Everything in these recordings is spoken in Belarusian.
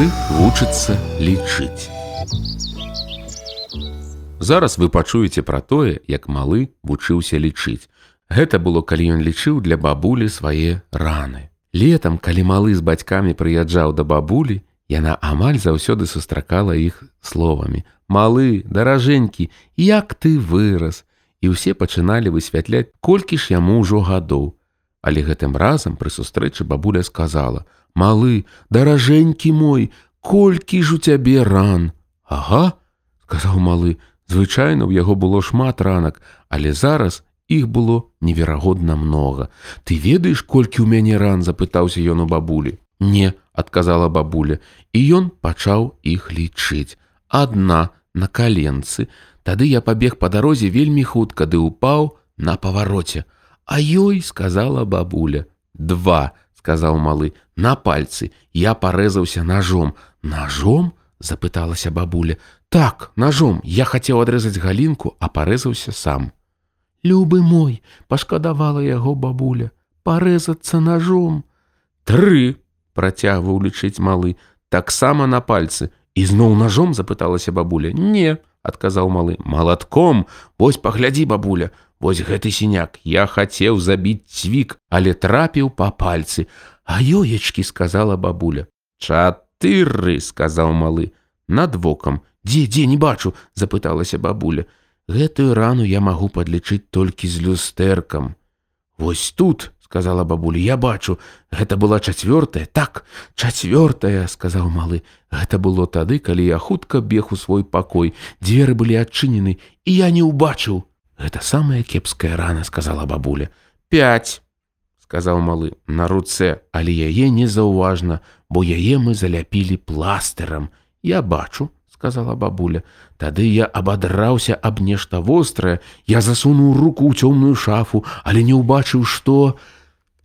малы вучыцца лічыць. Зараз вы пачуеце пра тое, як малы вучыўся лічыць. Гэта было, калі ён лічыў для бабулі свае раны. Летам, калі малы з бацькамі прыязджаў да бабулі, яна амаль заўсёды сустракала іх словамі: « Малы, даражэнькі, як ты вырас! І ўсе пачыналі высвятляць, колькі ж яму ўжо гадоў. Але гэтым разам пры сустрэчы бабуля сказала: « Малы, даражэнькі мой, колькі ж у цябе ран! Ага, сказаў малы, звычайна ў яго было шмат ранак, але зараз іх было неверагодна многа. Ты ведаеш, колькі ў мяне ран запытаўся ён у бабулі. Не, адказала бабуля, і ён пачаў іх лічыць. Адна на каленцы. Тады я пабег па дарозе вельмі хутка ды упаў на павароце. А ёй сказала бабуля: два, сказаў малы, на пальцы я парэзаўся ножом. Ножом? запыталася бабуля. Так, ножом я хацеў адрэзаць галінку, а парэзаўся сам. Любы мой, пашкадавала яго бабуля, парэзацца ножом. Тры, працягваў лічыць малы, таксама на пальцы. Ізноў ножом запыталася бабуля. Не, адказаў малы, малатком, Вось паглядзі бабуля, Вось гэты сіняк, я хацеў забіць цвік, але трапіў па пальцы. А ёечкі сказала бабуля. Чатыры, сказаў малы, над вокам. Дзе, дзе не бачу, запыталася бабуля. Гэтую рану я магу падлічыць толькі з люстэркам. Вось тут, сказала бабуля, я бачу, гэта была чацвёртая, так, чацвёртая, сказаў малы. Гэта было тады, калі я хутка бег у свой пакой, дзверы былі адчынены, і я не ўбачыў. Гэта самая кепская рана, сказала бабуля. Пять, сказаў малы, на руцэ, але яе незаўважна, бо яе мы заляпілі пластырам. Я бачу, сказала бабуля. Тады я абадраўся аб нешта вострае, я засунуў руку ў цёмную шафу, але не ўбачыў, што...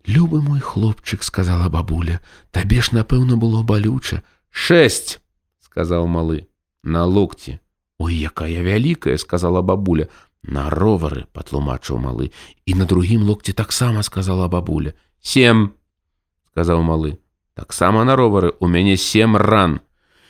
Любы мой хлопчык, сказала бабуля, табе ж, напэўна, было балюча. Шесть, сказаў малы, на локці. Ой, якая вялікая, сказала бабуля, на ровары, патлумачыў малы, і на другім локці таксама сказала бабуля. Сем, сказаў малы, таксама на ровары у мяне сем ран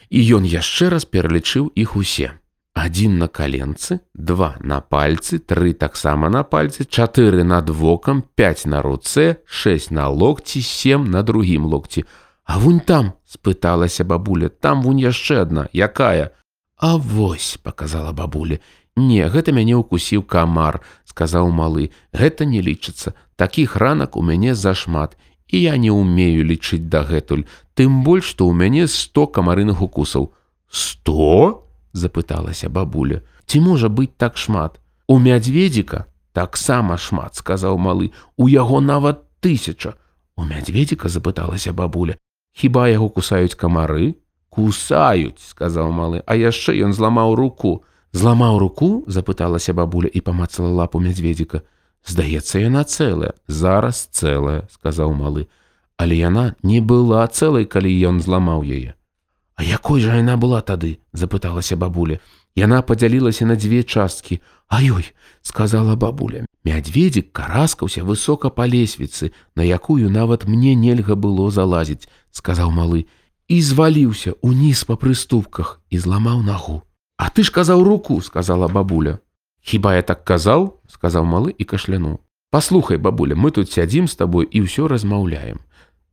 і ён яшчэ раз пералічыў іх усе. Адзін на каленцы, два на пальцы, тры таксама на пальцы, чатыры над вокам, пять на руцэ, шесть на локці, сем на другім локці. А вунь там спыталася бабуля, там вунь яшчэ адна, якая. А вось показала бабуля. Не, гэта мяне укусіў камар, сказаў малы, гэта не лічыцца. Такіх ранак у мяне зашмат і я не умею лічыць дагэтуль, тым больш, што ў мяне 100 камарыных укусаў. 100? Запыталася бабуля. Ці можа быць так шмат. У мядзведзіка таксама шмат, сказаў малы, у яго нават тысяча. У мядзведзіка запыталася бабуля. Хіба яго кусаюць камары? Кусаюць, сказаў малы, а яшчэ ён зламаў руку. Зламаў руку, запыталася бабуля і памацала лапу мядзведзіка. Здаецца, яна цэлая, зараз цэлая, сказаў малы, але яна не была цэлай, калі ён зламаў яе. А якой жа яна была тады, запыталася бабуля. Яна падзялілася на дзве часткі. А ёй, сказала бабуля. Мядзведзік караскаўся высока па лесвіцы, на якую нават мне нельга было залазіць, сказаў малы, і зваліўся уніз па прыступках і зламаў нагу. А ты ж казаў руку, сказала бабуля. Хіба я так казаў, сказаў малы і кашляну. Паслухай, бабуля, мы тут сядзім з табой і ўсё размаўляем.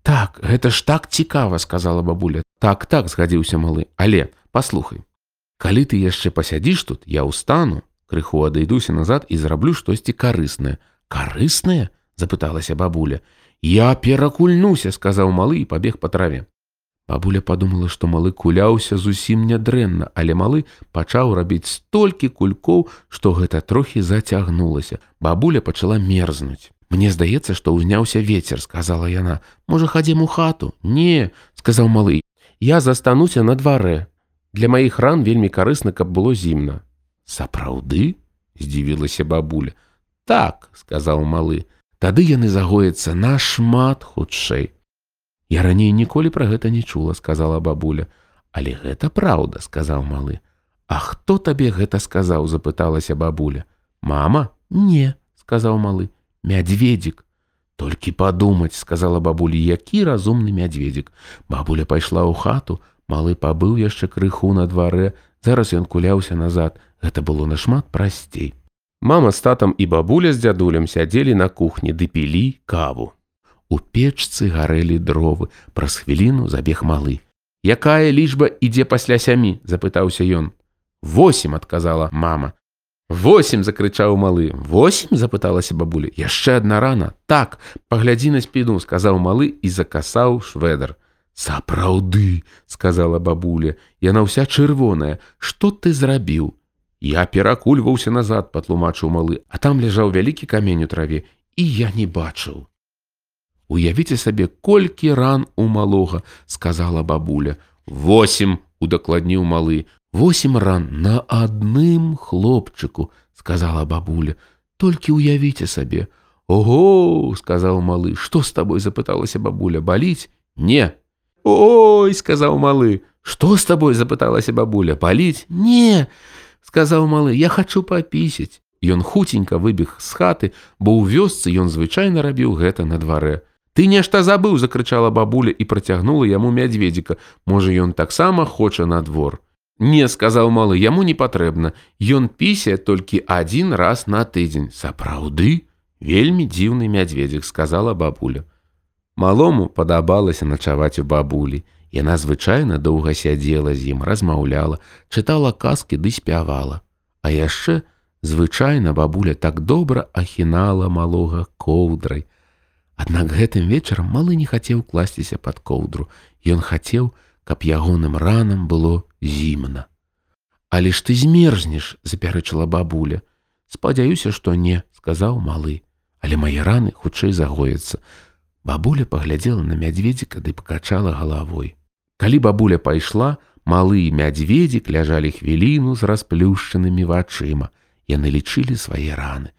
Так, гэта ж так цікава, сказала бабуля. Так, так, згадзіўся малы, але паслухай. Калі ты яшчэ пасядзіш тут, я ўстану, крыху адыдуся назад і зраблю штосьці карыснае. Карыснае? запыталася бабуля. Я перакульнуся, сказаў малы і пабег па траве. Бабуля подумала, што малы куляўся зусім нядрэнна, але малы пачаў рабіць столькі кулькоў, што гэта трохі зацягнулася. Бабуля пачала мерзнуць. Мне здаецца, што ўзняўся вецер, сказала яна. Можа, хадзім у хату? Не, сказаў малы. Я застануся на дварэ. Для маіх ран вельмі карысна, каб было зімна. Сапраўды? здзівілася бабуля. Так, сказаў малы. Тады яны загояцца нашмат хутчэй. Я раней ніколі пра гэта не чула, сказала бабуля. Але гэта праўда, сказаў малы. А хто табе гэта сказаў, запыталася бабуля. Мама, не, сказаў малы, мядзведзік. Толькі падумаць, сказала бабулі, які разумны мядзведзік. Бабуля пайшла ў хату, Малы пабыў яшчэ крыху на дварэ, зараз ён куляўся назад. Гэта было нашмат прасцей. Мама з татам і бабуля з дзядулем сядзелі на кухні ды пілі каву. У печцы гарэлі дровы, праз хвіліну забег малы. Якая лічба ідзе пасля сямі, запытаўся ён. Восем адказала мама. Восем закрычаў малы. Восем запыталася бабуля. Яшчэ адна рана. Так, паглядзі на спіну, сказаў малы і закасаў шведар. Сапраўды, сказала бабуля, яна ўся чырвоная, што ты зрабіў? Я перакульваўся назад, патлумачыў малы, а там ляжаў вялікі камень у траве, і я не бачыў. Уявіце сабе, колькі ран у малога, сказала бабуля. Восем, удакладніў малы. Восем ран на адным хлопчыку, сказала бабуля. Толькі уявіце сабе. Ого, сказаў малы, што з табой запыталася бабуля, баліць? Не. Ой, сказаў малы, што з табой запыталася бабуля, баліць? Не сказаў малы я хочу папісіць Ён хуценька выбег з хаты бо ў вёсцы ён звычайна рабіў гэта на дварэ ты нешта забыў закрычала бабуля і працягнула яму мядзведзіка можа ён таксама хоча на двор не сказаў малы яму не патрэбна ён пісе толькі адзін раз на тыдзень сапраўды вельмі дзіўны мядзведзік сказала бабуля малому падабалася начаваць у бабулі Яна звычайна доўга сядзела з ім, размаўляла, чытала казкі ды спявала. А яшчэ звычайна бабуля так добра ахінала малога коўдрай. Аднак гэтым вечарам малы не хацеў класціся пад коўдру. Ён хацеў, каб ягоным ранам было зімна. Але ж ты змерзнеш, запярэчыла бабуля. Спадзяюся, што не, сказаў малы, але мае раны хутчэй загояцца. Бабуля паглядзела на мядзведзіка ды пакачала галавой. Калі бабуля пайшла, малы мядзведзік ляжалі хвіліну з расплюшчанымі вачыма. Яны лічылі свае раны.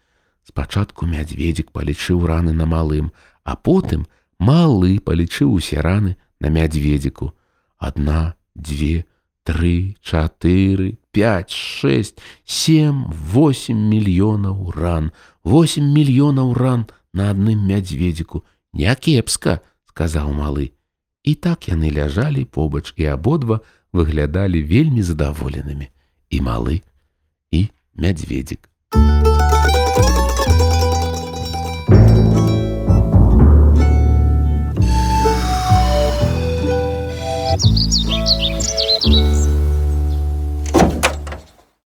Спачатку мядзведзік палічыў раны на малым, а потым малы палічыў усе раны на мядзведзіку. Адна, дзве, тры, чатыры, пять, шесть, семь, восемь мільёнаў ран, восемь мільёнаў ран на адным мядзведзіку. Някепска, сказаў малы. І так яны ляжалі побач і абодва выглядалі вельмі задаволенымі і малы і мядзведзік.